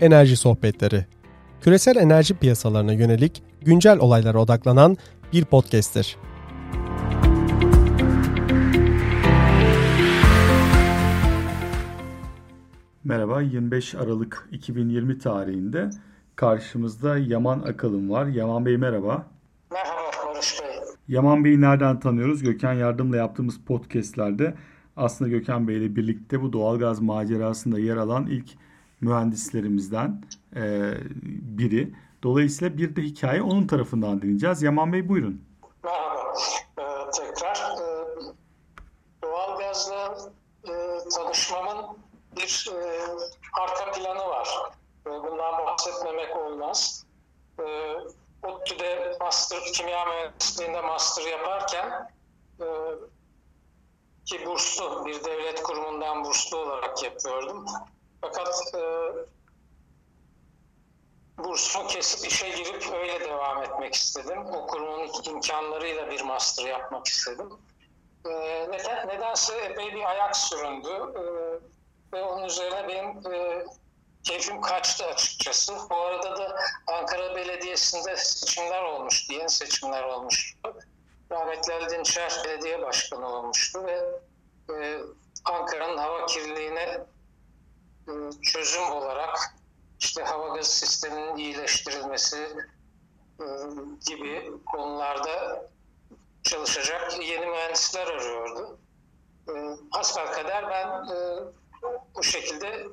Enerji Sohbetleri. Küresel enerji piyasalarına yönelik güncel olaylara odaklanan bir podcast'tir. Merhaba, 25 Aralık 2020 tarihinde karşımızda Yaman Akalın var. Yaman Bey merhaba. Merhaba Barış Bey. Yaman Bey'i nereden tanıyoruz? Gökhan Yardım'la yaptığımız podcastlerde aslında Gökhan Bey ile birlikte bu doğalgaz macerasında yer alan ilk mühendislerimizden e, biri. Dolayısıyla bir de hikaye onun tarafından dinleyeceğiz. Yaman Bey buyurun. Merhaba. Ee, tekrar e, doğalgazla e, tanışmamın bir e, arka planı var. E, bundan bahsetmemek olmaz. E, ODTÜ'de master, kimya mühendisliğinde master yaparken e, ki burslu, bir devlet kurumundan burslu olarak yapıyordum. Fakat e, bursumu kesip işe girip öyle devam etmek istedim. O kurumun imkanlarıyla bir master yapmak istedim. E, neden, nedense epey bir ayak süründü. E, ve onun üzerine benim e, keyfim kaçtı açıkçası. Bu arada da Ankara Belediyesi'nde seçimler olmuştu, yeni seçimler olmuştu. Rahmetli Ali Dinçer Belediye Başkanı olmuştu ve e, Ankara'nın hava kirliliğine çözüm olarak işte hava gaz sisteminin iyileştirilmesi e, gibi konularda çalışacak yeni mühendisler arıyordu. E, kader ben e, bu şekilde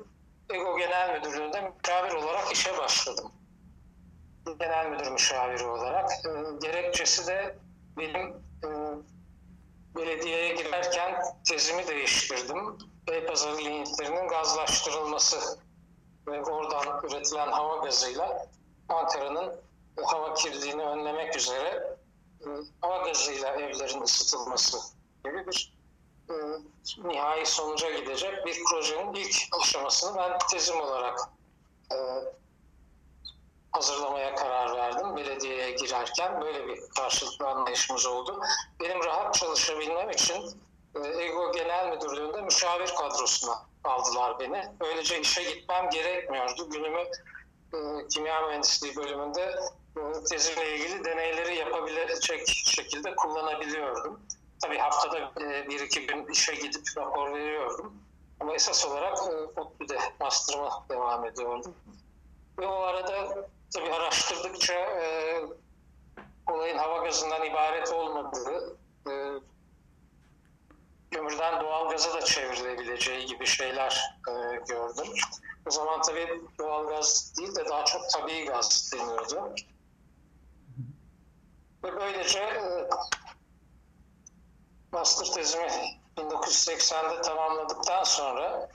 EGO Genel Müdürlüğü'nde müşavir olarak işe başladım. Genel Müdür müşaviri olarak. Gerekçesi de benim belediyeye girerken tezimi değiştirdim. Beypazarı linyitlerinin gazlaştırılması ve oradan üretilen hava gazıyla Ankara'nın hava kirliliğini önlemek üzere e, hava gazıyla evlerin ısıtılması gibi bir e, nihai sonuca gidecek bir projenin ilk aşamasını ben tezim olarak e, hazırlamaya karar verdim. Belediyeye girerken böyle bir karşılıklı anlayışımız oldu. Benim rahat çalışabilmem için EGO Genel Müdürlüğü'nde müşavir kadrosuna aldılar beni. Böylece işe gitmem gerekmiyordu. Günümü e, kimya mühendisliği bölümünde e, tezimle ilgili deneyleri yapabilecek şekilde kullanabiliyordum. Tabii haftada e, bir iki gün işe gidip rapor veriyordum. Ama esas olarak e, ODTÜ'de master'ıma devam ediyordum. Ve o arada tabii araştırdıkça e, olayın hava gazından ibaret olmadığı, e, kömürden doğal gaza da çevrilebileceği gibi şeyler e, gördüm. O zaman tabii doğal gaz değil de daha çok tabii gaz deniyordu. Ve böylece e, master tezimi 1980'de tamamladıktan sonra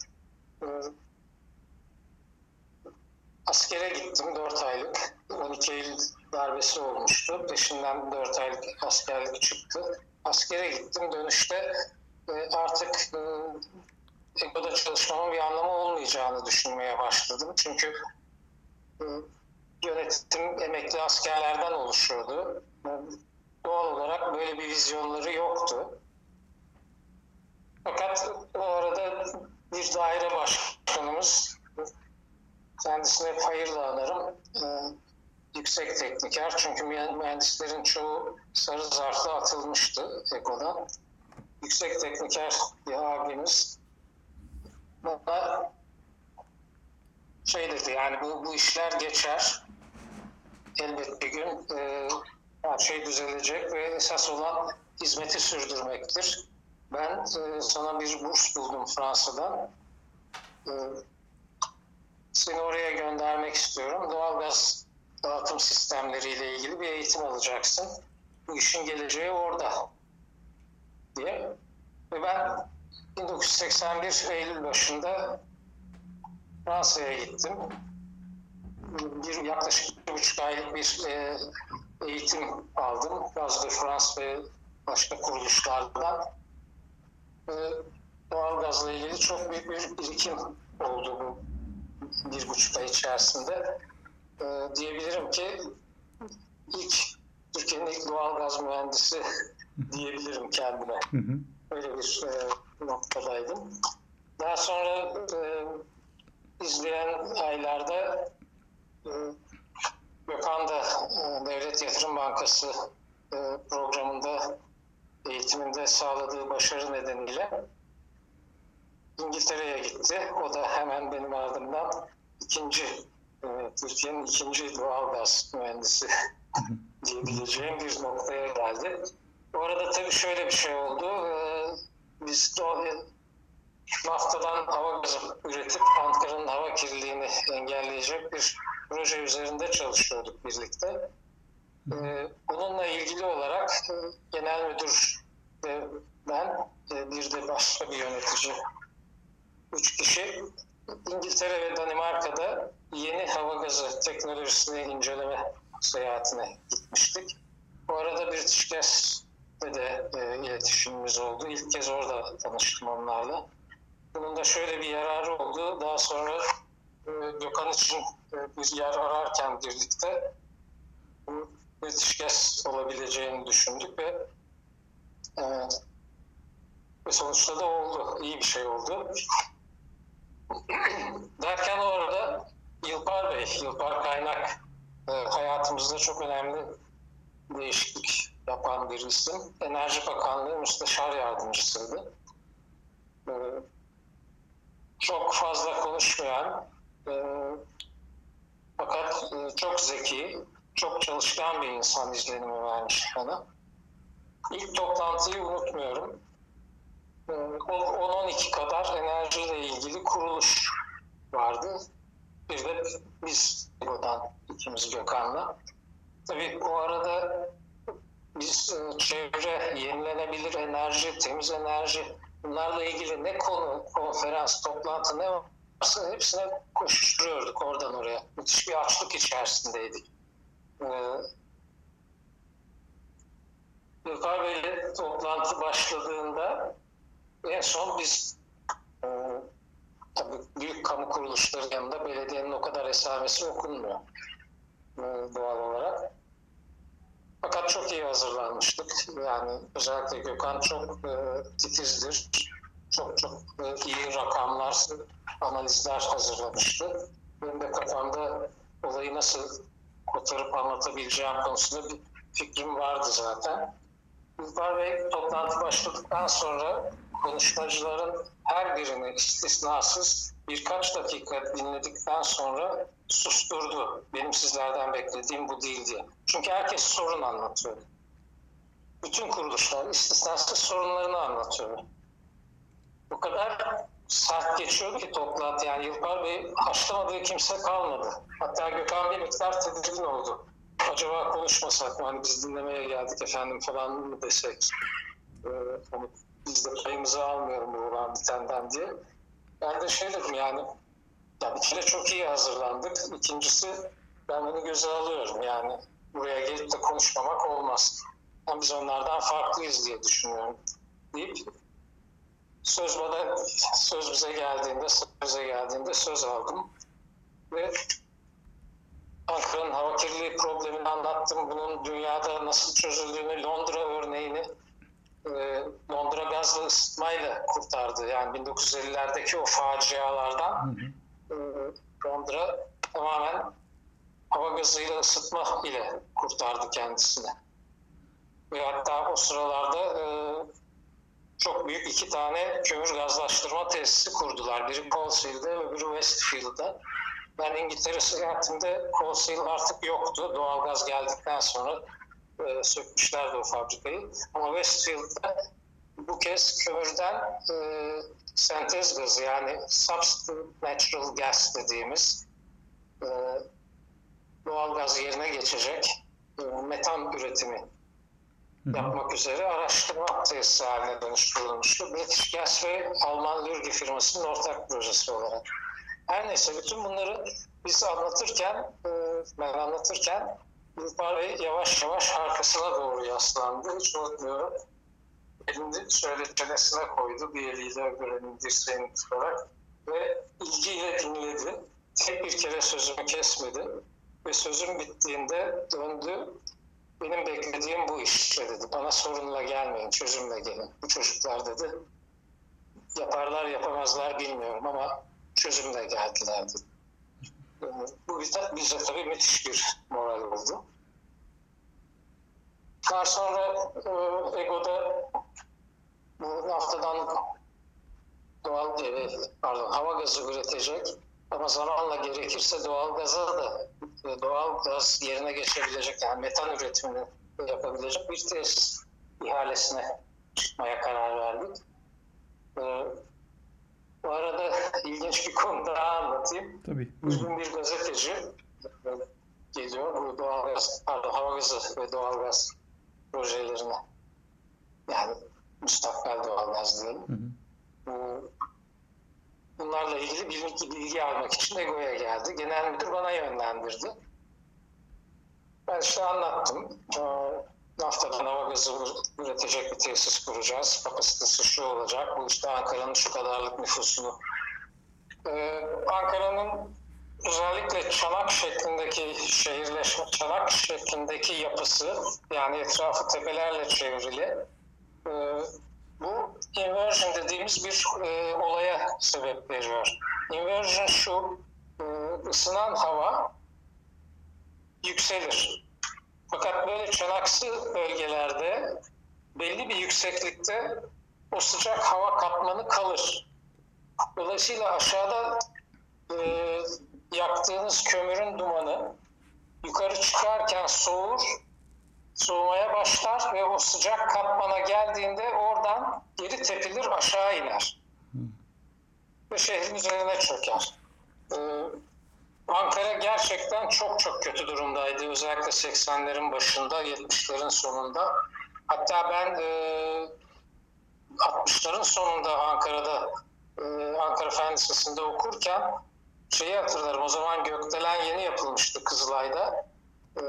e, askere gittim 4 aylık. 12 Eylül darbesi olmuştu. Peşinden 4 aylık askerlik çıktı. Askere gittim. Dönüşte artık e, EGO'da çalışmamın bir anlamı olmayacağını düşünmeye başladım. Çünkü e, yönetim emekli askerlerden oluşuyordu. Doğal olarak böyle bir vizyonları yoktu. Fakat o arada bir daire başkanımız kendisine hayırla anarım. yüksek tekniker çünkü mühendislerin çoğu sarı zarfla atılmıştı EGO'dan yüksek tekniker bir abimiz bana şey dedi yani bu, bu işler geçer elbet bir gün e, her şey düzelecek ve esas olan hizmeti sürdürmektir. Ben e, sana bir burs buldum Fransa'dan. E, seni oraya göndermek istiyorum. Doğalgaz dağıtım sistemleriyle ilgili bir eğitim alacaksın. Bu işin geleceği orada diye. Ve ben 1981 Eylül başında Fransa'ya gittim. Bir yaklaşık bir buçuk aylık bir e, eğitim aldım. Gaz de France ve başka kuruluşlardan. E, doğal gazla ilgili çok büyük bir birikim oldu bu bir buçuk ay içerisinde. E, diyebilirim ki ilk Türkiye'nin ilk doğal gaz mühendisi diyebilirim kendime. Hı hı. Öyle bir e, noktadaydım. Daha sonra e, izleyen aylarda e, Gökhan da e, Devlet Yatırım Bankası e, programında eğitiminde sağladığı başarı nedeniyle İngiltere'ye gitti. O da hemen benim ardımdan ikinci e, Türkiye'nin ikinci doğal gaz mühendisi diyebileceğim bir noktaya geldi. Bu arada tabii şöyle bir şey oldu. Ee, biz doğal, naftadan hava gazı üretip Ankara'nın hava kirliliğini engelleyecek bir proje üzerinde çalışıyorduk birlikte. Ee, bununla ilgili olarak e, genel müdür ve ben e, bir de başka bir yönetici üç kişi İngiltere ve Danimarka'da yeni hava gazı teknolojisini inceleme seyahatine gitmiştik. Bu arada British Gas'te de e, iletişimimiz oldu. İlk kez orada tanıştım onlarla. Bunun da şöyle bir yararı oldu. Daha sonra e, Gökhan için e, bir yer ararken birlikte bu Gas olabileceğini düşündük ve e, ve sonuçta da oldu. İyi bir şey oldu. Derken orada Yılpar Bey, Yılpar Kaynak e, hayatımızda çok önemli değişiklik yapan bir isim. Enerji Bakanlığı Müsteşar Yardımcısıydı. E, çok fazla konuşmayan e, fakat e, çok zeki, çok çalışkan bir insan izlenimi vermiş bana. İlk toplantıyı unutmuyorum. 10-12 e, kadar enerjiyle ilgili kuruluş vardı. Bir de biz buradan ikimiz Gökhan'la. Tabii bu arada biz e, çevre, yenilenebilir enerji, temiz enerji bunlarla ilgili ne konu, konferans, toplantı ne varsa hepsine koşuşturuyorduk oradan oraya. Müthiş bir açlık içerisindeydik. Ee, Gökhan Bey'le toplantı başladığında en son biz e, tabii büyük kamu kuruluşları yanında belediyenin o kadar esamesi okunmuyor e, doğal olarak. Fakat çok iyi hazırlanmıştık. Yani özellikle Gökhan çok e, titizdir. Çok çok e, iyi rakamlar, analizler hazırlamıştı. Benim de kafamda olayı nasıl kotarıp anlatabileceğim konusunda bir fikrim vardı zaten. Yıllar Bey toplantı başladıktan sonra konuşmacıların her birini istisnasız birkaç dakika dinledikten sonra susturdu. Benim sizlerden beklediğim bu değil diye. Çünkü herkes sorun anlatıyor. Bütün kuruluşlar istisnasız sorunlarını anlatıyor. Bu kadar sert geçiyordu ki toplantı. Yani Yılpar Bey haşlamadığı kimse kalmadı. Hatta Gökhan bir miktar tedirgin oldu. Acaba konuşmasak mı? Hani biz dinlemeye geldik efendim falan mı desek? Ee, biz de payımızı almıyorum bu olan bitenden diye. Ben de şey dedim yani ya bir kere çok iyi hazırlandık. İkincisi ben bunu göze alıyorum yani buraya gelip de konuşmamak olmaz. Ama biz onlardan farklıyız diye düşünüyorum deyip söz bana söz bize geldiğinde söze geldiğinde söz aldım ve Ankara'nın hava kirliliği problemini anlattım. Bunun dünyada nasıl çözüldüğünü, Londra örneğini e, Londra gazlı ısıtmayla kurtardı. Yani 1950'lerdeki o facialardan hı hı. E, Londra tamamen hava gazıyla ısıtma ile kurtardı kendisini. Ve hatta o sıralarda e, çok büyük iki tane kömür gazlaştırma tesisi kurdular. Biri Coalseal'de öbürü Westfield'da. Ben İngiltere seyahatimde Coalseal artık yoktu. Doğalgaz geldikten sonra e, sökmüşlerdi o fabrikayı. Ama Westfield'da bu kez kömürden e, sentez gazı yani substitute natural gas dediğimiz e, doğal gaz yerine geçecek e, metan üretimi yapmak üzere araştırma tesisi haline dönüştürülmüştü. British Gas ve Alman Lürgi firmasının ortak projesi olarak. Her neyse bütün bunları biz anlatırken, e, ben anlatırken Bey yavaş yavaş arkasına doğru yaslandı. Hiç unutmuyorum. Elini şöyle çenesine koydu. Bir eliyle öbür elini dirseğini tutarak ve ilgiyle dinledi. Tek bir kere sözümü kesmedi. Ve sözüm bittiğinde döndü. Benim beklediğim bu işte dedi. Bana sorunla gelmeyin, çözümle gelin. Bu çocuklar dedi. Yaparlar yapamazlar bilmiyorum ama çözümle geldilerdi. E, bu bize, bize tabii müthiş bir moral oldu. Daha sonra e, Ego'da bu haftadan doğal e, pardon hava gazı üretecek ama zamanla gerekirse doğal gaza da e, doğal gaz yerine geçebilecek yani metan üretimini yapabilecek bir tesis ihalesine çıkmaya karar verdik. Ee, bu arada ilginç bir konu daha anlatayım. Tabii. Bugün bir gazeteci geliyor bu doğalgaz, pardon hava gazı ve doğalgaz projelerine yani müstakbel doğalgaz diyelim. Hı hı. Bunlarla ilgili bilgi, bilgi almak için EGO'ya geldi. Genel müdür bana yönlendirdi. Ben işte anlattım. Naftadan hava gazı üretecek bir tesis kuracağız. Kapasitesi şu olacak. Bu işte Ankara'nın şu kadarlık nüfusunu. Ee, Ankara'nın özellikle çanak şeklindeki şehirleşme, çanak şeklindeki yapısı yani etrafı tepelerle çevrili e, bu inversion dediğimiz bir e, olaya sebep veriyor. Inversion şu, e, ısınan hava yükselir. Fakat böyle çanaksı bölgelerde belli bir yükseklikte o sıcak hava katmanı kalır. Dolayısıyla aşağıda e, yaktığınız kömürün dumanı yukarı çıkarken soğur, soğumaya başlar ve o sıcak katmana geldiğinde oradan geri tepilir aşağı iner. Ve şehrin üzerine çöker. Ee, Ankara gerçekten çok çok kötü durumdaydı. Özellikle 80'lerin başında, 70'lerin sonunda. Hatta ben e, 60'ların sonunda Ankara'da e, Ankara Fen Lisesi'nde okurken şeyi hatırlarım. O zaman gökdelen yeni yapılmıştı Kızılay'da. E,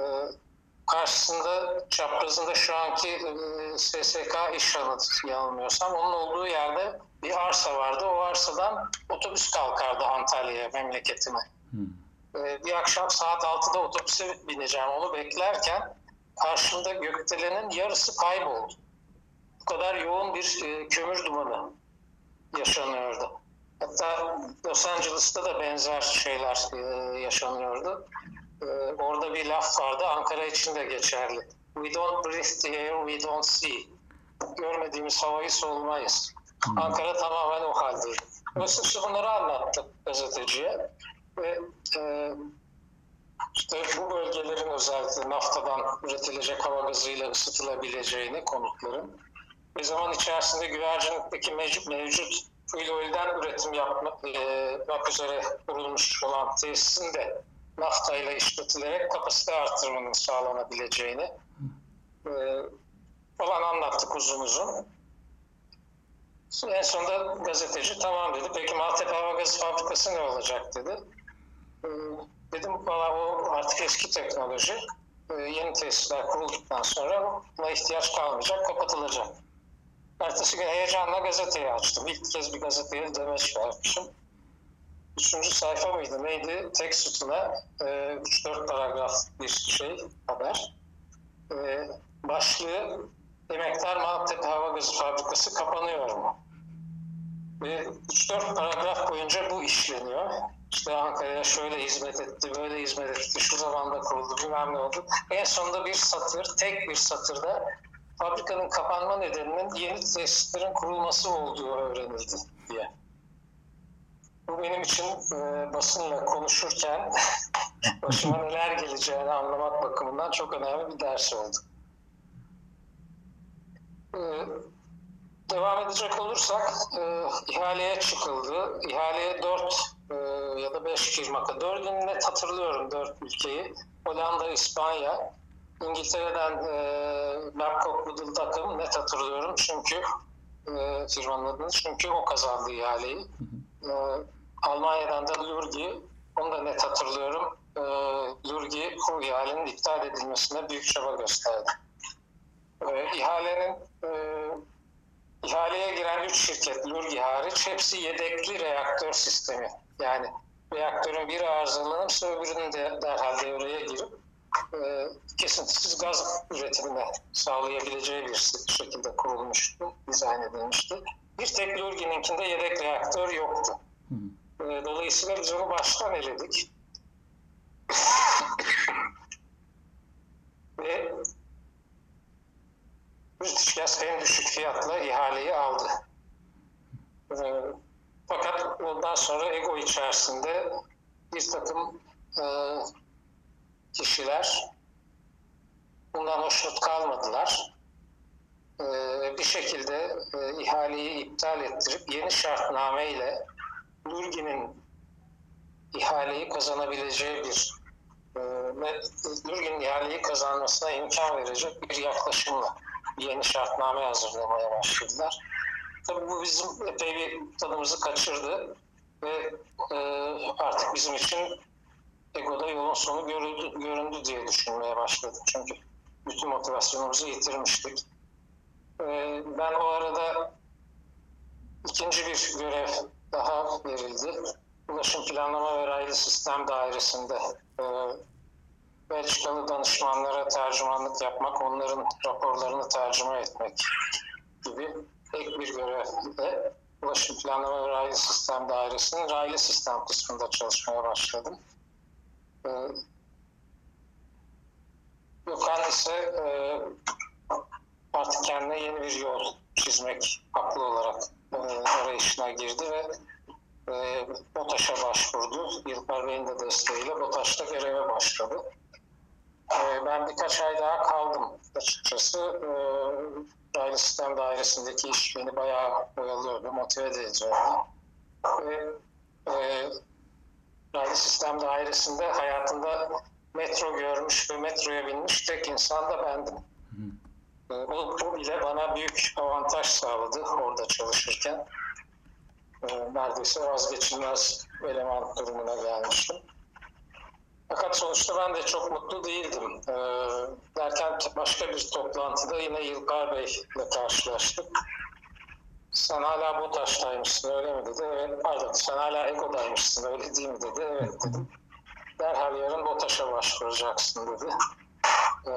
karşısında çaprazında şu anki e, SSK iş yanılmıyorsam onun olduğu yerde bir arsa vardı. O arsadan otobüs kalkardı Antalya'ya memleketime. Hmm. E, bir akşam saat 6'da otobüse bineceğim onu beklerken karşımda gökdelenin yarısı kayboldu. Bu kadar yoğun bir e, kömür dumanı yaşanıyordu. Hatta Los Angeles'ta da benzer şeyler e, yaşanıyordu. E, orada bir laf vardı, Ankara için de geçerli. We don't breathe the air, we don't see. Görmediğimiz havayı solumayız. Hmm. Ankara tamamen o. Dolayısıyla işte bunları anlattım gazeteciye. Ve e, işte bu bölgelerin özellikle naftadan üretilecek hava gazıyla ısıtılabileceğini konutların bir zaman içerisinde güvercinlikteki mevcut, mevcut fuel üretim yapmak, e, yapmak üzere kurulmuş olan tesisin de naftayla işletilerek kapasite artırmanın sağlanabileceğini e, falan anlattık uzun uzun. En sonunda gazeteci tamam dedi. Peki Maltepe Hava Gazı Fabrikası ne olacak dedi. Dedim valla o artık eski teknoloji. E, yeni tesisler kurulduktan sonra buna ihtiyaç kalmayacak, kapatılacak. Ertesi gün heyecanla gazeteyi açtım. İlk kez bir gazeteye demeç vermişim. Üçüncü sayfa mıydı neydi? Tek sütuna e, 3-4 paragraf bir şey haber. E, başlığı Emektar Maltepe Hava Gazı Fabrikası kapanıyor mu? Ve 3-4 paragraf boyunca bu işleniyor. İşte Ankara'ya şöyle hizmet etti, böyle hizmet etti, şu zamanda kuruldu, bilmem ne oldu. En sonunda bir satır, tek bir satırda fabrikanın kapanma nedeninin yeni tesislerin kurulması olduğu öğrenildi diye. Bu benim için e, basınla konuşurken başıma neler geleceğini anlamak bakımından çok önemli bir ders oldu. E, devam edecek olursak e, ihaleye çıkıldı. İhaleye 4 e, ya da 5 firma, 4'ünü net hatırlıyorum 4 ülkeyi. Hollanda, İspanya, İngiltere'den e, Babcock Woodle takım net hatırlıyorum çünkü e, firmanın adını çünkü o kazandı ihaleyi. E, Almanya'dan da Lurgi onu da net hatırlıyorum. E, Lurgi bu ihalenin iptal edilmesine büyük çaba gösterdi. E, ihalenin e, ihaleye giren üç şirket Lurgi hariç hepsi yedekli reaktör sistemi. Yani reaktörün biri arızalanırsa öbürünün de derhal devreye girip e, kesintisiz gaz üretimine sağlayabileceği bir şekilde kurulmuştu, dizayn edilmişti. Bir tek Lurgi'ninkinde yedek reaktör yoktu. Hı. E, dolayısıyla biz onu baştan eledik. Ve British Gas en düşük fiyatla ihaleyi aldı. E, fakat ondan sonra ego içerisinde bir takım e, kişiler bundan hoşnut kalmadılar. E, bir şekilde e, ihaleyi iptal ettirip yeni şartname ile Lurgin'in ihaleyi kazanabileceği bir e, Lurgin'in ihaleyi kazanmasına imkan verecek bir yaklaşımla yeni şartname hazırlamaya başladılar. Tabii bu bizim epey bir tadımızı kaçırdı ve e, artık bizim için Ego'da yolun sonu görüldü, göründü diye düşünmeye başladık. Çünkü bütün motivasyonumuzu yitirmiştik. E, ben o arada ikinci bir görev daha verildi. Ulaşım Planlama ve Raylı Sistem Dairesi'nde e, Belçikalı danışmanlara tercümanlık yapmak, onların raporlarını tercüme etmek gibi ek bir görevle Ulaşım Planlama ve Raylı Sistem Dairesi'nin raylı sistem kısmında çalışmaya başladım. Ee, Gökhan ise e, artık kendine yeni bir yol çizmek haklı olarak e, arayışına girdi ve e, BOTAŞ'a başvurdu. Yılpar Bey'in de desteğiyle BOTAŞ'ta göreve başladı. E, ben birkaç ay daha kaldım açıkçası. E, raylı sistem dairesindeki iş beni bayağı oyalıyordu, motive de ediyordu. Ve e, raylı sistem dairesinde hayatında metro görmüş ve metroya binmiş tek insan da bendim. E, bu, bu bile bana büyük avantaj sağladı orada çalışırken. E, neredeyse vazgeçilmez eleman durumuna gelmiştim. Fakat sonuçta ben de çok mutlu değildim. Ee, derken başka bir toplantıda yine Yılgar Bey ile karşılaştık. Sen hala BOTAŞ'taymışsın öyle mi dedi. Evet pardon sen hala EGO'daymışsın öyle değil mi dedi. Evet dedim. Derhal yarın BOTAŞ'a başvuracaksın dedi. Ee,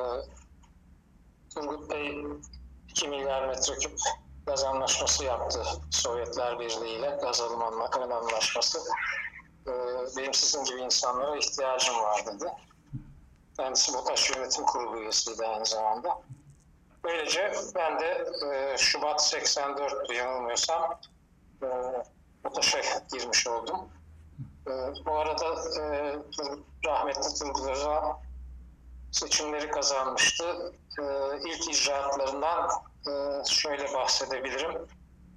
Turgut Bey 2 milyar metreküp gaz anlaşması yaptı Sovyetler Birliği ile gaz alım anlaşması. Ee, benim sizin gibi insanlara ihtiyacım var dedi. Kendisi BOTAŞ Yönetim Kurulu üyesiydi aynı zamanda. Böylece ben de e, Şubat 84 yanılmıyorsam e, BOTAŞ'a girmiş oldum. E, bu arada e, rahmetli Turgut Özal seçimleri kazanmıştı. E, ilk icraatlarından e, şöyle bahsedebilirim.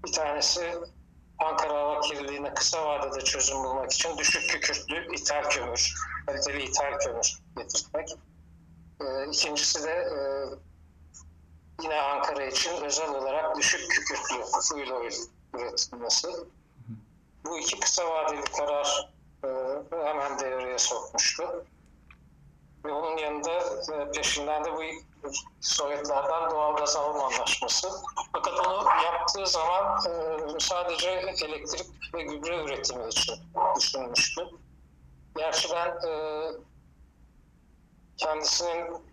Bir tanesi Ankara hava kirliliğine kısa vadede çözüm bulmak için düşük kükürtlü ithal kömür, kaliteli ithal kömür getirmek. E, ikincisi de e, yine Ankara için özel olarak düşük kükürtlü fuel oil üretilmesi. Bu iki kısa vadeli karar e, hemen devreye sokmuştu. Ve onun yanında e, peşinden de bu Sovyetlerden doğal gaz alma anlaşması. Fakat onu yaptığı zaman e, sadece elektrik ve gübre üretimi için düşünmüştü. Gerçi ben e, kendisinin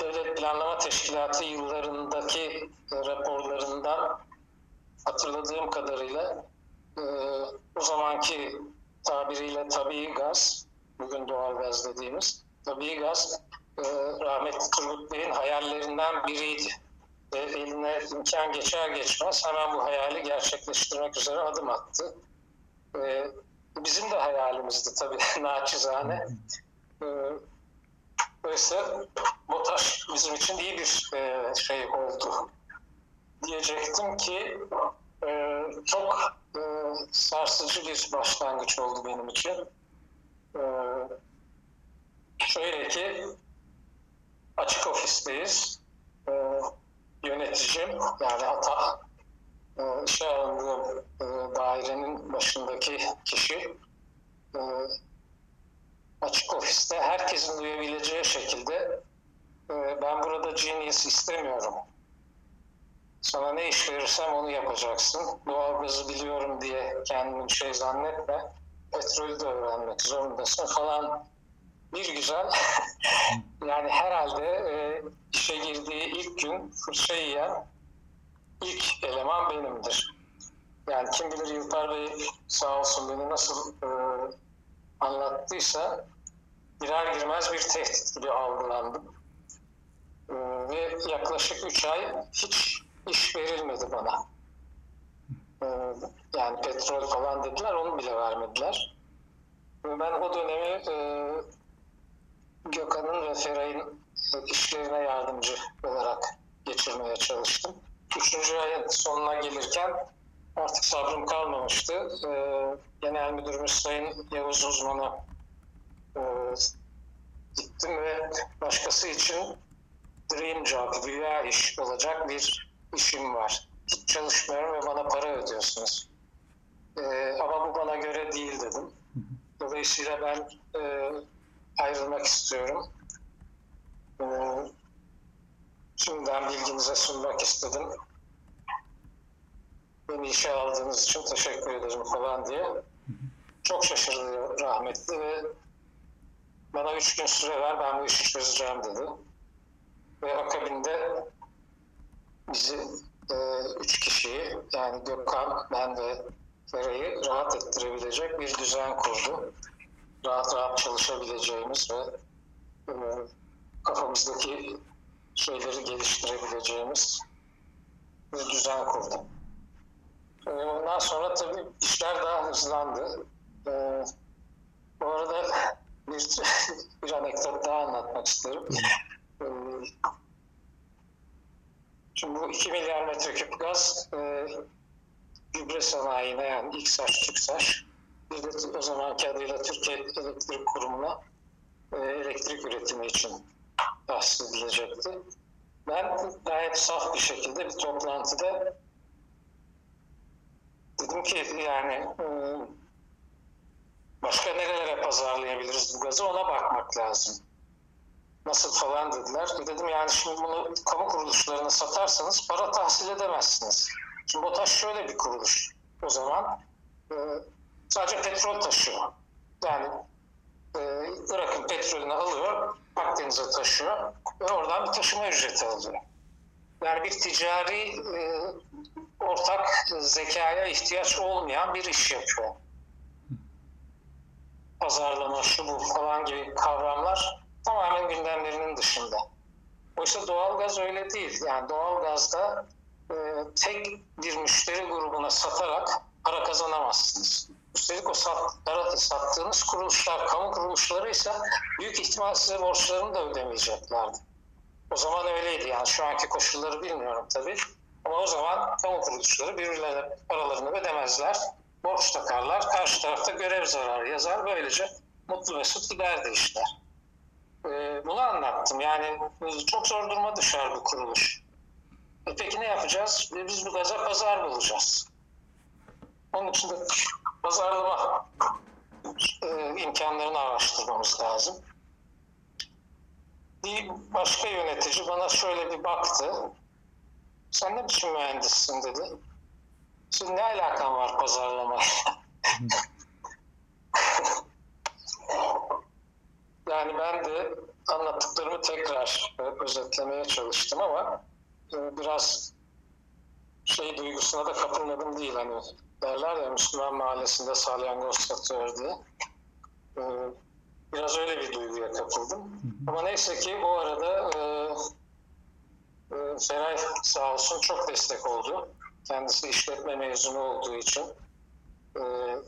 Devlet Planlama Teşkilatı yıllarındaki raporlarından hatırladığım kadarıyla o zamanki tabiriyle tabii gaz, bugün doğal gaz dediğimiz tabii gaz e, rahmetli Turgut Bey'in hayallerinden biriydi. Ve eline imkan geçer geçmez hemen bu hayali gerçekleştirmek üzere adım attı. E, bizim de hayalimizdi tabii naçizane. E, Dolayısıyla BOTAŞ bizim için iyi bir e, şey oldu. Diyecektim ki e, çok e, sarsıcı bir başlangıç oldu benim için. E, şöyle ki açık ofisteyiz. E, yöneticim yani hata e, işe alındığım e, dairenin başındaki kişi e, açık ofiste herkesin duyabileceği şekilde e, ben burada genius istemiyorum. Sana ne iş verirsem onu yapacaksın. Doğalgazı biliyorum diye kendini şey zannetme. Petrolü de öğrenmek zorundasın falan. Bir güzel yani herhalde e, işe girdiği ilk gün fırça yiyen ilk eleman benimdir. Yani kim bilir Yılpar Bey sağ olsun beni nasıl e, anlattıysa girer girmez bir tehdit gibi algılandım. E, ve yaklaşık üç ay hiç iş verilmedi bana. E, yani petrol falan dediler, onu bile vermediler. Ve ben o dönemi e, Gökhan'ın ve Feray'ın işlerine yardımcı olarak geçirmeye çalıştım. Üçüncü ayın sonuna gelirken artık sabrım kalmamıştı. Ee, Genel Müdürümüz Sayın Yavuz Uzman'a e, gittim ve başkası için dream job, rüya iş olacak bir işim var. Hiç çalışmıyorum ve bana para ödüyorsunuz. Ee, ama bu bana göre değil dedim. Dolayısıyla ben e, ayrılmak istiyorum. Ee, şimdiden bilginize sunmak istedim. Beni işe aldığınız için teşekkür ederim falan diye. Çok şaşırdı rahmetli ve bana üç gün süre ver ben bu işi çözeceğim dedi. Ve akabinde bizi e, üç kişiyi yani Gökhan, ben ve Feray'ı rahat ettirebilecek bir düzen kurdu. Rahat rahat çalışabileceğimiz ve e, kafamızdaki şeyleri geliştirebileceğimiz bir düzen kurdu. E, ondan sonra tabii işler daha hızlandı. E, bu arada bir, bir anekdot daha anlatmak isterim. E, şimdi bu 2 milyar metreküp gaz e, gübre sanayine yani İKSAŞ, TÜKSAŞ bir de o zamanki adıyla Türkiye Elektrik Kurumu'na e, elektrik üretimi için tahsis edilecekti. Ben gayet saf bir şekilde bir toplantıda dedim ki yani e, başka nerelere pazarlayabiliriz bu gazı ona bakmak lazım. Nasıl falan dediler. Dedim yani şimdi bunu kamu kuruluşlarına satarsanız para tahsil edemezsiniz. Şimdi BOTAŞ şöyle bir kuruluş o zaman. E, sadece petrol taşıyor. Yani e, Irak'ın petrolünü alıyor, Akdeniz'e taşıyor ve oradan bir taşıma ücreti alıyor. Yani bir ticari e, ortak zekaya ihtiyaç olmayan bir iş yapıyor. Pazarlama, şu bu falan gibi kavramlar tamamen gündemlerinin dışında. Oysa doğalgaz öyle değil. Yani doğalgazda e, tek bir müşteri grubuna satarak para kazanamazsınız. Üstelik o sat, sattığınız kuruluşlar, kamu kuruluşları ise büyük ihtimal size borçlarını da ödemeyeceklerdi. O zaman öyleydi yani şu anki koşulları bilmiyorum tabii. Ama o zaman kamu kuruluşları birbirlerine paralarını ödemezler, borç takarlar, karşı tarafta görev zararı yazar, böylece mutlu mesut giderdi işler. Ee, bunu anlattım yani çok zor duruma düşer bu kuruluş. E peki ne yapacağız? E biz bu gaza pazar bulacağız. Onun için de pazarlama e, imkanlarını araştırmamız lazım. Bir başka yönetici bana şöyle bir baktı. Sen ne biçim mühendissin dedi. Şimdi ne alakan var pazarlama? yani ben de anlattıklarımı tekrar özetlemeye çalıştım ama e, biraz duygusuna da kapılmadım değil hani derler ya Müslüman mahallesinde salyangoz satıyor diye. Ee, biraz öyle bir duyguya kapıldım. Ama neyse ki o arada e, e, Feray sağ olsun çok destek oldu. Kendisi işletme mezunu olduğu için e,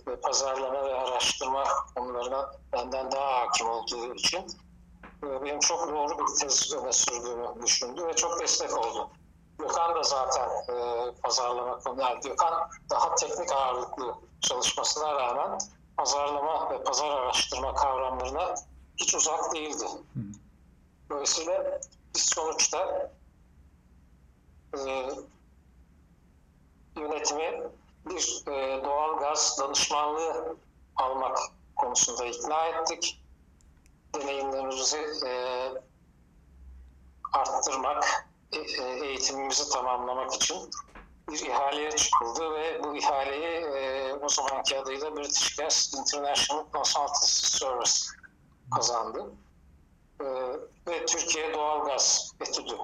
ve pazarlama ve araştırma konularına benden daha hakim olduğu için e, benim çok doğru bir tez öne sürdüğümü düşündü ve çok destek oldu. Gökhan da zaten e, pazarlama. Yani Gökhan daha teknik ağırlıklı çalışmasına rağmen pazarlama ve pazar araştırma kavramlarına hiç uzak değildi. Dolayısıyla biz sonuçta e, yönetimi bir e, doğal gaz danışmanlığı almak konusunda ikna ettik. Deneyimlerimizi e, arttırmak, eğitimimizi tamamlamak için bir ihaleye çıkıldı ve bu ihaleyi e, o zamanki adıyla British Gas International Consultancy Service kazandı. E, ve Türkiye Doğalgaz Etüdü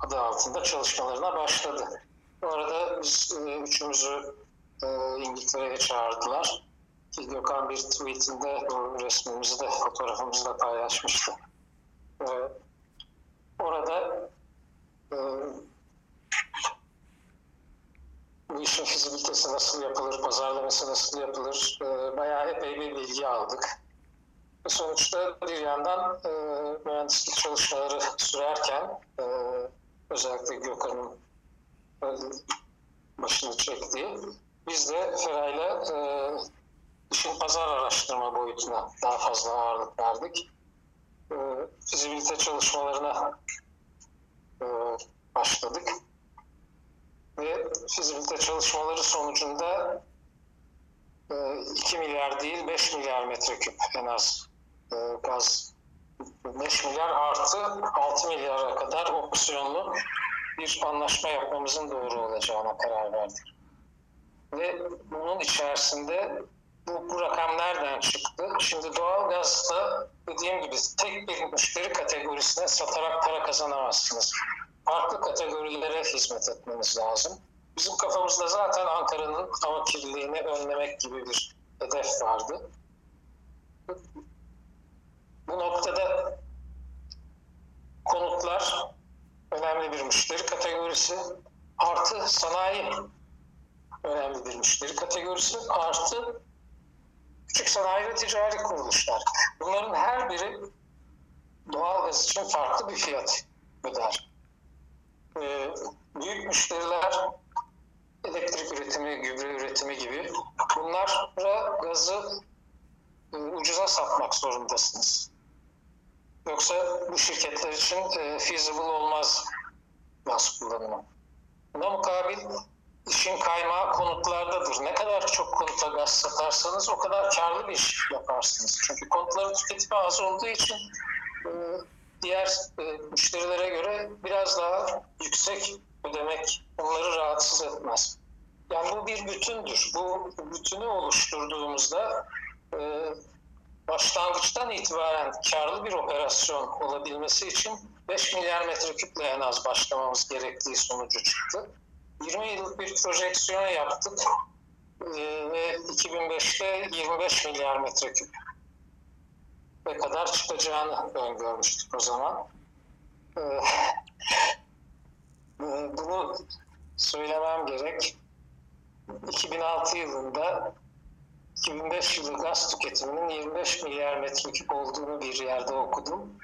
adı altında çalışmalarına başladı. Bu arada biz e, üçümüzü e, İngiltere'ye çağırdılar. Ki Gökhan bir tweetinde bu resmimizi de fotoğrafımızı da paylaşmıştı. E, orada e, bu işin fizibilitesi nasıl yapılır, pazarlaması nasıl yapılır e, bayağı epey bir bilgi aldık. Sonuçta bir yandan e, mühendislik çalışmaları sürerken e, özellikle Gökhan'ın e, başını çektiği biz de Feray'la e, işin pazar araştırma boyutuna daha fazla ağırlık verdik. E, fizibilite çalışmalarına e, başladık. Ve fizibilite çalışmaları sonucunda e, 2 milyar değil 5 milyar metreküp en az e, gaz 5 milyar artı 6 milyara kadar opsiyonlu bir anlaşma yapmamızın doğru olacağına karar verdik. Ve bunun içerisinde bu, bu rakam nereden çıktı? Şimdi doğalgazda dediğim gibi tek bir müşteri kategorisine satarak para kazanamazsınız. Farklı kategorilere hizmet etmeniz lazım. Bizim kafamızda zaten Ankara'nın hava kirliliğini önlemek gibi bir hedef vardı. Bu noktada konutlar önemli bir müşteri kategorisi. Artı sanayi önemli bir müşteri kategorisi. Artı küçük sanayi ticari kuruluşlar. Bunların her biri doğalgaz için farklı bir fiyat öder. Ee, büyük müşteriler elektrik üretimi, gübre üretimi gibi bunlara gazı e, ucuza satmak zorundasınız. Yoksa bu şirketler için e, feasible olmaz gaz kullanımı. Buna mukabil işin kaymağı konutlardadır. Ne kadar çok konuta gaz satarsanız o kadar karlı bir iş yaparsınız. Çünkü konutların tüketimi az olduğu için e, diğer e, müşterilere göre biraz daha yüksek ödemek onları rahatsız etmez. Yani bu bir bütündür. Bu bütünü oluşturduğumuzda e, başlangıçtan itibaren karlı bir operasyon olabilmesi için 5 milyar metreküple en az başlamamız gerektiği sonucu çıktı. 20 yıllık bir projeksiyon yaptık ee, ve 2005'te 25 milyar metreküp ne kadar çıkacağını öngörmüştük o zaman. Ee, bunu söylemem gerek. 2006 yılında 2005 yılı gaz tüketiminin 25 milyar metreküp olduğunu bir yerde okudum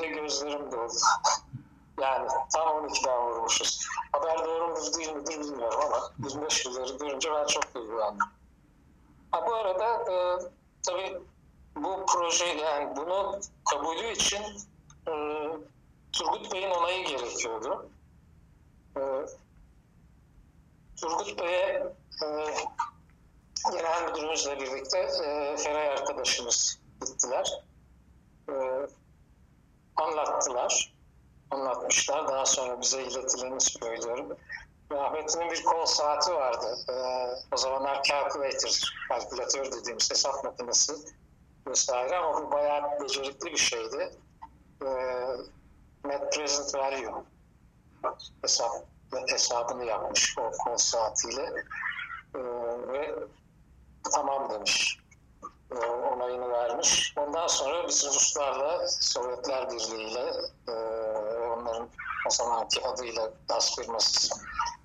ve gözlerim doldu. Yani tam 12'den vurmuşuz. Haber doğru mudur değil midir bilmiyorum ama 25 yılları görünce ben çok duygulandım. Ha, bu arada e, tabii bu proje yani bunu kabulü için e, Turgut Bey'in onayı gerekiyordu. E, Turgut Bey'e e, genel müdürümüzle birlikte e, Feray arkadaşımız gittiler. E, anlattılar. Anlatmışlar. Daha sonra bize iletileni söylüyorum. Rahmetli'nin bir kol saati vardı. E, o zamanlar calculator, kalkülatör dediğimiz hesap makinesi vesaire ama bu bayağı becerikli bir şeydi. E, net present value hesap, hesabını yapmış o kol saatiyle. E, ve tamam demiş. E, onayını vermiş. Ondan sonra biz Ruslarla, Sovyetler Birliği ile e, o zamanki adıyla gaz firması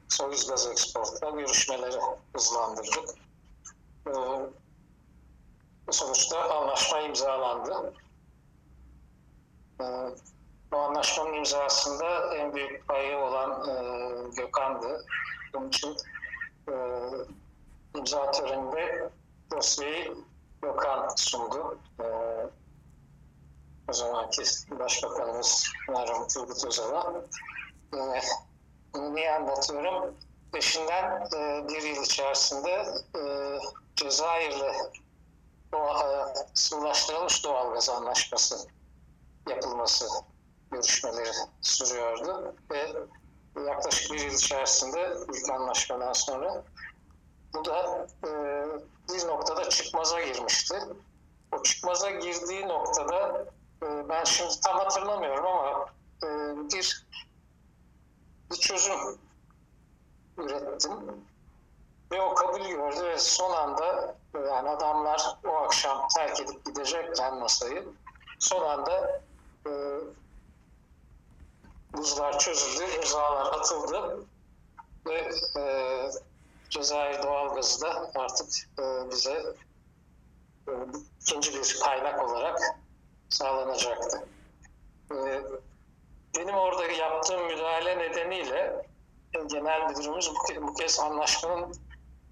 Soyuz Gaz Export'la görüşmeleri hızlandırdık. E, sonuçta anlaşma imzalandı. E, bu anlaşmanın imzasında en büyük payı olan e, Gökhan'dı. Bunun için e, imza töreninde dosyayı Gökhan sundu. E, o zamanki Başbakanımız Merhum Turgut Özal'a. E, bunu niye anlatıyorum? Peşinden e, bir yıl içerisinde e, Cezayir'le doğa, e, sıvılaştırılmış doğalgaz anlaşması yapılması görüşmeleri sürüyordu ve yaklaşık bir yıl içerisinde ilk anlaşmadan sonra bu da e, bir noktada çıkmaza girmişti. O çıkmaza girdiği noktada e, ben şimdi tam hatırlamıyorum ama e, bir bir çözüm ürettim. Ve o kabul gördü ve son anda yani adamlar o akşam terk edip gidecekken masayı son anda e, buzlar çözüldü, imzalar atıldı ve e, Cezayir doğalgazı da artık e, bize e, ikinci bir kaynak olarak sağlanacaktı. E, benim orada yaptığım müdahale nedeniyle genel müdürümüz bu, kez anlaşmanın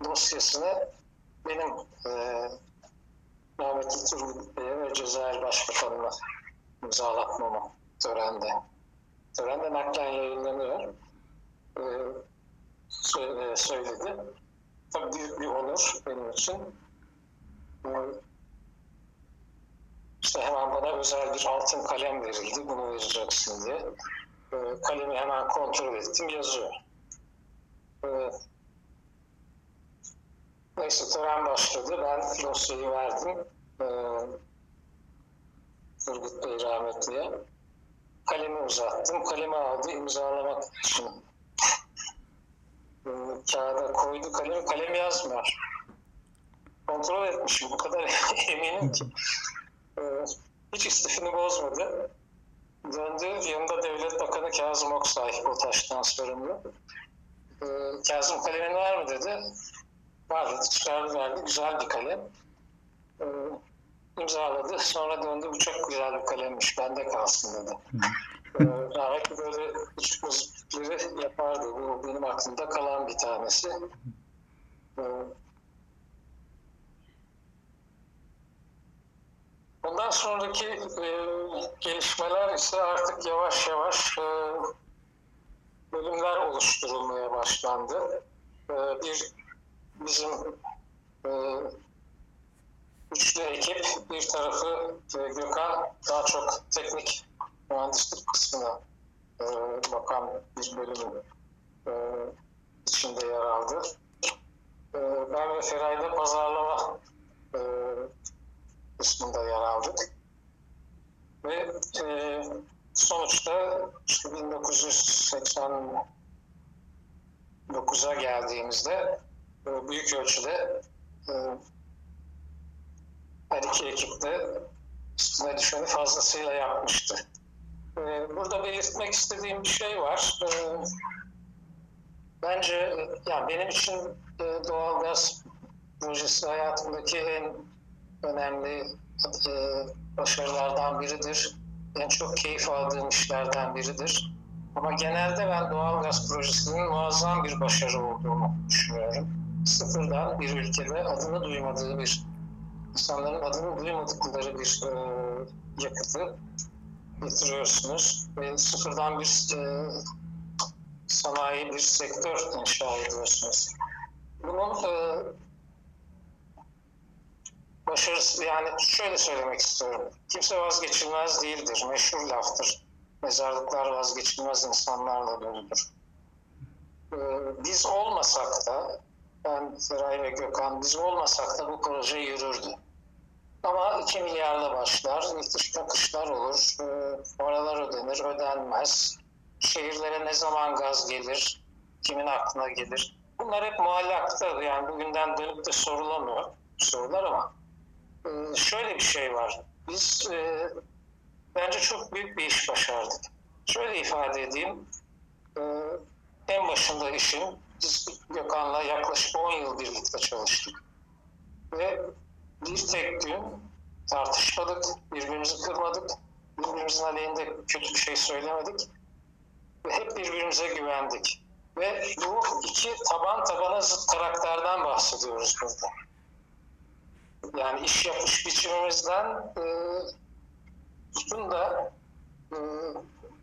dosyasını benim e, rahmetli Turgut Bey'e ve Cezayir Başbakanı'na imzalatmamı törende. Törende naklen yayınlanıyor. E, söyledi. Tabii büyük bir onur benim için. E, işte hemen bana özel bir altın kalem verildi. Bunu vereceksin diye. E, kalemi hemen kontrol ettim. Yazıyor. E, neyse tören başladı. Ben dosyayı verdim. E, Turgut Bey rahmetliye. Kalemi uzattım. Kalemi aldı imzalamak için. E, kağıda koydu kalemi. Kalem yazmıyor. Kontrol etmişim. Bu kadar eminim ki. Hiç istifini bozmadı. Döndü. Yanında Devlet Bakanı Kazım Oksay, o taştan sorumlu. E, Kazım kalemin var mı dedi. Var dedi. Çıkardı verdi. Güzel bir kalem. E, imzaladı. Sonra döndü. Bu çok güzel bir kalemmiş. Bende kalsın dedi. Rahmetli böyle küçük müzikleri yapardı. Bu benim aklımda kalan bir tanesi. Bundan sonraki e, gelişmeler ise artık yavaş yavaş e, bölümler oluşturulmaya başlandı. E, bir bizim e, üçlü ekip bir tarafı e, Gökhan daha çok teknik mühendislik kısmına e, bakan bir bölümün e, içinde yer aldı. E, ben ve Feray'da pazarlama e, kısmında yer aldık. Ve e, sonuçta işte 1989'a geldiğimizde e, büyük ölçüde e, her iki ekip de üstüne düşeni fazlasıyla yapmıştı. E, burada belirtmek istediğim bir şey var. E, bence yani benim için e, doğalgaz projesi hayatımdaki en önemli e, başarılardan biridir. En çok keyif aldığım işlerden biridir. Ama genelde ben doğalgaz projesinin muazzam bir başarı olduğunu düşünüyorum. Sıfırdan bir ülkede adını duymadığı bir, insanların adını duymadıkları bir e, yakıtı getiriyorsunuz. Ve sıfırdan bir e, sanayi, bir sektör inşa ediyorsunuz. Bunun e, başarısı yani şöyle söylemek istiyorum. Kimse vazgeçilmez değildir. Meşhur laftır. Mezarlıklar vazgeçilmez insanlarla doludur. Ee, biz olmasak da ben Feray ve Gökhan biz olmasak da bu proje yürürdü. Ama 2 milyarla başlar, itiş nakışlar olur, e, paralar ödenir, ödenmez. Şehirlere ne zaman gaz gelir, kimin aklına gelir? Bunlar hep muallakta yani bugünden dönüp de sorulamıyor sorular ama şöyle bir şey var. Biz e, bence çok büyük bir iş başardık. Şöyle ifade edeyim. E, en başında işin biz Gökhan'la yaklaşık 10 yıl birlikte çalıştık. Ve bir tek gün tartışmadık, birbirimizi kırmadık, birbirimizin aleyhinde kötü bir şey söylemedik ve hep birbirimize güvendik. Ve bu iki taban tabana zıt karakterden bahsediyoruz burada yani iş yapış biçimimizden e, da e,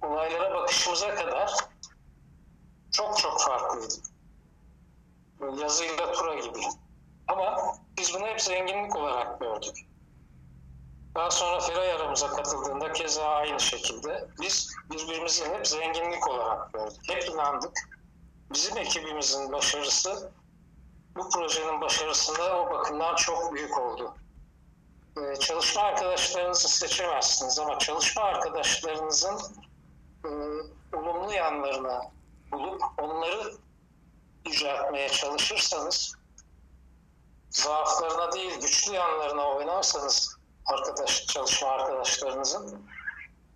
olaylara bakışımıza kadar çok çok farklıydı. Yazıyla tura gibi. Ama biz bunu hep zenginlik olarak gördük. Daha sonra Feray aramıza katıldığında keza aynı şekilde biz birbirimizi hep zenginlik olarak gördük. Hep inandık. Bizim ekibimizin başarısı bu projenin başarısında o bakımdan çok büyük oldu. Ee, çalışma arkadaşlarınızı seçemezsiniz ama çalışma arkadaşlarınızın e, olumlu yanlarını bulup onları yüceltmeye çalışırsanız zaaflarına değil güçlü yanlarına oynarsanız arkadaş çalışma arkadaşlarınızın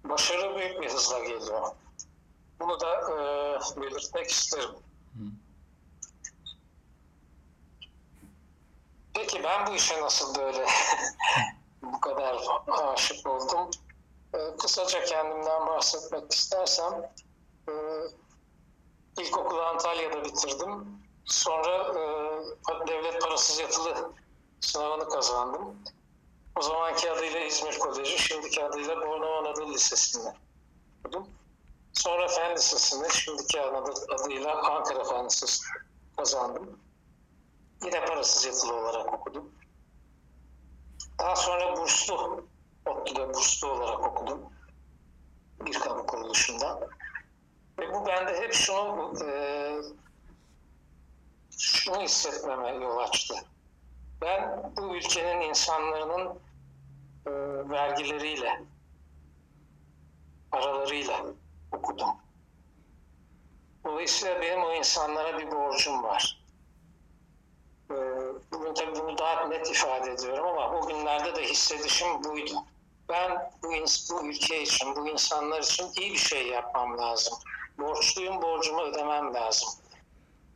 başarı büyük bir hızla geliyor. Bunu da e, belirtmek isterim. Peki ben bu işe nasıl böyle bu kadar aşık oldum? E, kısaca kendimden bahsetmek istersem e, ilkokulu Antalya'da bitirdim. Sonra e, devlet parasız yatılı sınavını kazandım. O zamanki adıyla İzmir Koleji, şimdiki adıyla Bornova Anadolu Lisesi'nde okudum. Sonra Fen Lisesi'ni, şimdiki adıyla Ankara Fen Lisesi kazandım. Yine parasız yatılı olarak okudum. Daha sonra burslu, ODTÜ'de burslu olarak okudum. Bir kamu kuruluşunda. Ve bu bende hep şunu e, şunu hissetmeme yol açtı. Ben bu ülkenin insanların e, vergileriyle, paralarıyla okudum. Dolayısıyla benim o insanlara bir borcum var. E, bugün tabii bunu daha net ifade ediyorum ama o günlerde de hissedişim buydu. Ben bu, bu ülke için, bu insanlar için iyi bir şey yapmam lazım. Borçluyum, borcumu ödemem lazım.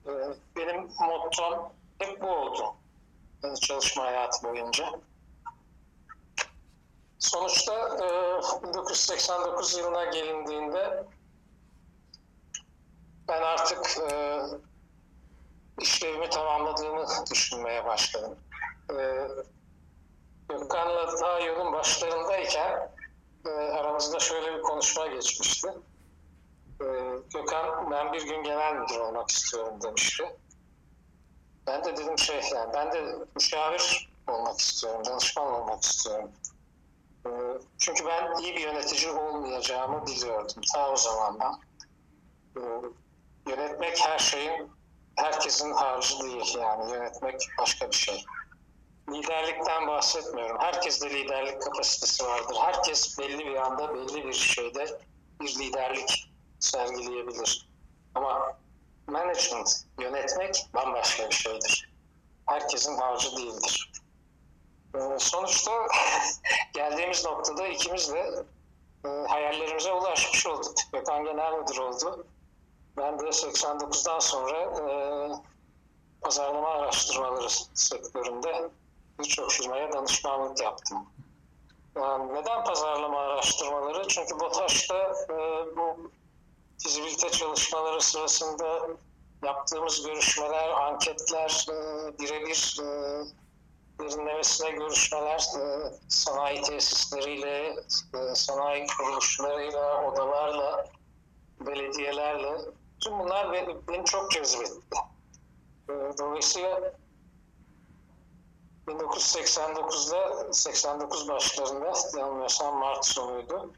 E, benim mottom hep bu oldu çalışma hayatı boyunca. Sonuçta 1989 e, yılına gelindiğinde ben artık e, işlevimi tamamladığımı düşünmeye başladım. E, Gökhan'la daha yolun başlarındayken aramızda şöyle bir konuşma geçmişti. Gökhan ben bir gün genel müdür olmak istiyorum demişti. Ben de dedim şey yani ben de müşavir olmak istiyorum, danışman olmak istiyorum. Ee, çünkü ben iyi bir yönetici olmayacağımı biliyordum ta o zamandan. Ee, yönetmek her şeyin, herkesin harcı değil yani yönetmek başka bir şey. Liderlikten bahsetmiyorum. Herkes de liderlik kapasitesi vardır. Herkes belli bir anda belli bir şeyde bir liderlik sergileyebilir. Ama management, yönetmek bambaşka bir şeydir. Herkesin harcı değildir. Ee, sonuçta geldiğimiz noktada ikimiz de e, hayallerimize ulaşmış olduk. Gökhan Genel Müdür oldu. Ben de 89'dan sonra e, pazarlama araştırmaları sektöründe birçok firmaya danışmanlık yaptım. Yani neden pazarlama araştırmaları? Çünkü BOTAŞ'ta e, bu fizibilite çalışmaları sırasında yaptığımız görüşmeler, anketler, e, birebir e, derinlemesine görüşmeler, e, sanayi tesisleriyle, sanayi kuruluşlarıyla, odalarla, belediyelerle, tüm bunlar beni çok cezbetti. Dolayısıyla 1989'da, 89 başlarında, yanılmıyorsam Mart sonuydu,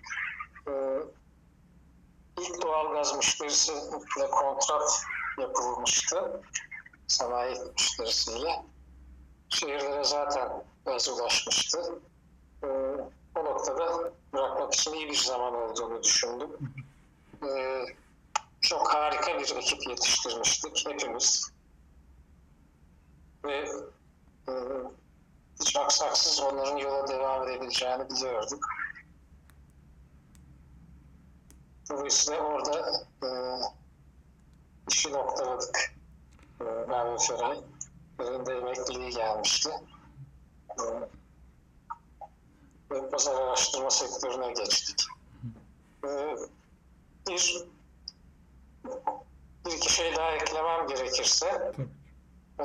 ilk doğal gaz müşterisiyle kontrat yapılmıştı. Sanayi müşterisiyle. Şehirlere zaten gaz ulaşmıştı. Ee, o noktada bırakmak için iyi bir zaman olduğunu düşündüm. Ee, çok harika bir ekip yetiştirmiştik hepimiz. Ve e, hiç aksaksız onların yola devam edebileceğini biliyorduk. Dolayısıyla orada e, işi noktaladık. E, Merve Feray. Birinde emekliliği gelmişti. E, ve pazar araştırma sektörüne geçtik. E, bir, bir iki şey daha eklemem gerekirse e,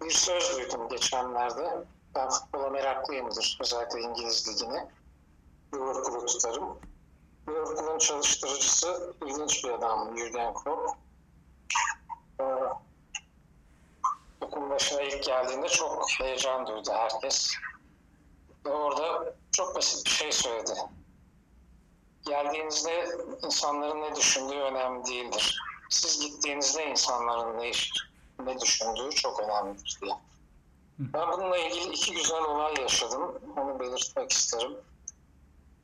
bir söz duydum geçenlerde. Ben futbola meraklıyımdır. Özellikle İngiliz ligine. Liverpool'u tutarım Liverpool'un çalıştırıcısı ilginç bir adam Jürgen Klopp. Ee, okul başına ilk geldiğinde çok heyecan duydu herkes. Ve orada çok basit bir şey söyledi. Geldiğinizde insanların ne düşündüğü önemli değildir. Siz gittiğinizde insanların ne, ne düşündüğü çok önemlidir diye. Ben bununla ilgili iki güzel olay yaşadım. Onu belirtmek isterim.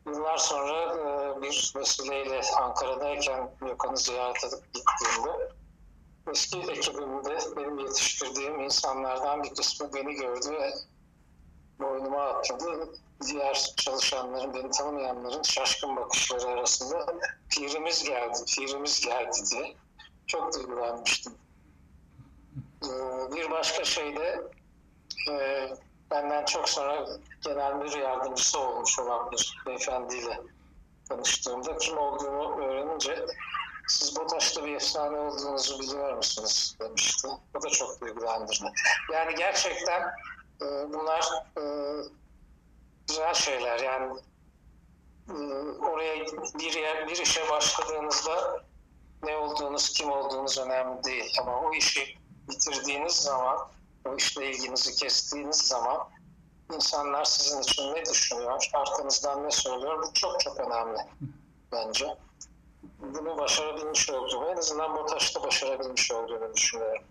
Yıllar sonra e, bir vesileyle Ankara'dayken Gökhan'ı ziyaret edip gittiğimde eski ekibimde benim yetiştirdiğim insanlardan bir kısmı beni gördü ve boynuma atladı. Diğer çalışanların, beni tanımayanların şaşkın bakışları arasında pirimiz geldi, pirimiz geldi diye çok duygulanmıştım. Ee, bir başka şey de e, benden çok sonra genel müdür yardımcısı olmuş olan bir beyefendiyle tanıştığımda kim olduğunu öğrenince siz BOTAŞ'ta bir efsane olduğunuzu biliyor musunuz demişti. O da çok duygulandırdı. Yani gerçekten e, bunlar e, güzel şeyler. Yani e, oraya bir yer, bir işe başladığınızda ne olduğunuz, kim olduğunuz önemli değil. Ama o işi bitirdiğiniz zaman, o işle ilginizi kestiğiniz zaman insanlar sizin için ne düşünüyor, arkanızdan ne söylüyor bu çok çok önemli bence. Bunu başarabilmiş olduğumu, en azından BOTAŞ'ta başarabilmiş olduğunu düşünüyorum.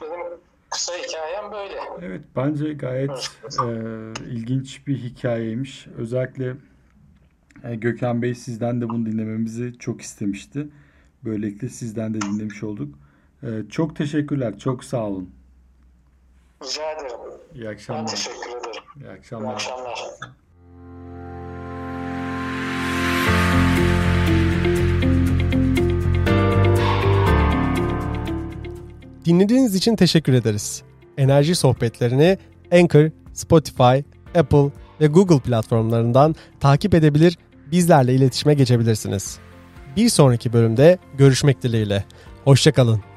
Benim kısa hikayem böyle. Evet bence gayet e, ilginç bir hikayeymiş. Özellikle e, Gökhan Bey sizden de bunu dinlememizi çok istemişti. Böylelikle sizden de dinlemiş olduk. E, çok teşekkürler. Çok sağ olun. Rica ederim. İyi Ben akşamlar. teşekkür ederim. İyi İyi akşamlar. akşamlar. Dinlediğiniz için teşekkür ederiz. Enerji sohbetlerini Anchor, Spotify, Apple ve Google platformlarından takip edebilir, bizlerle iletişime geçebilirsiniz. Bir sonraki bölümde görüşmek dileğiyle. Hoşçakalın.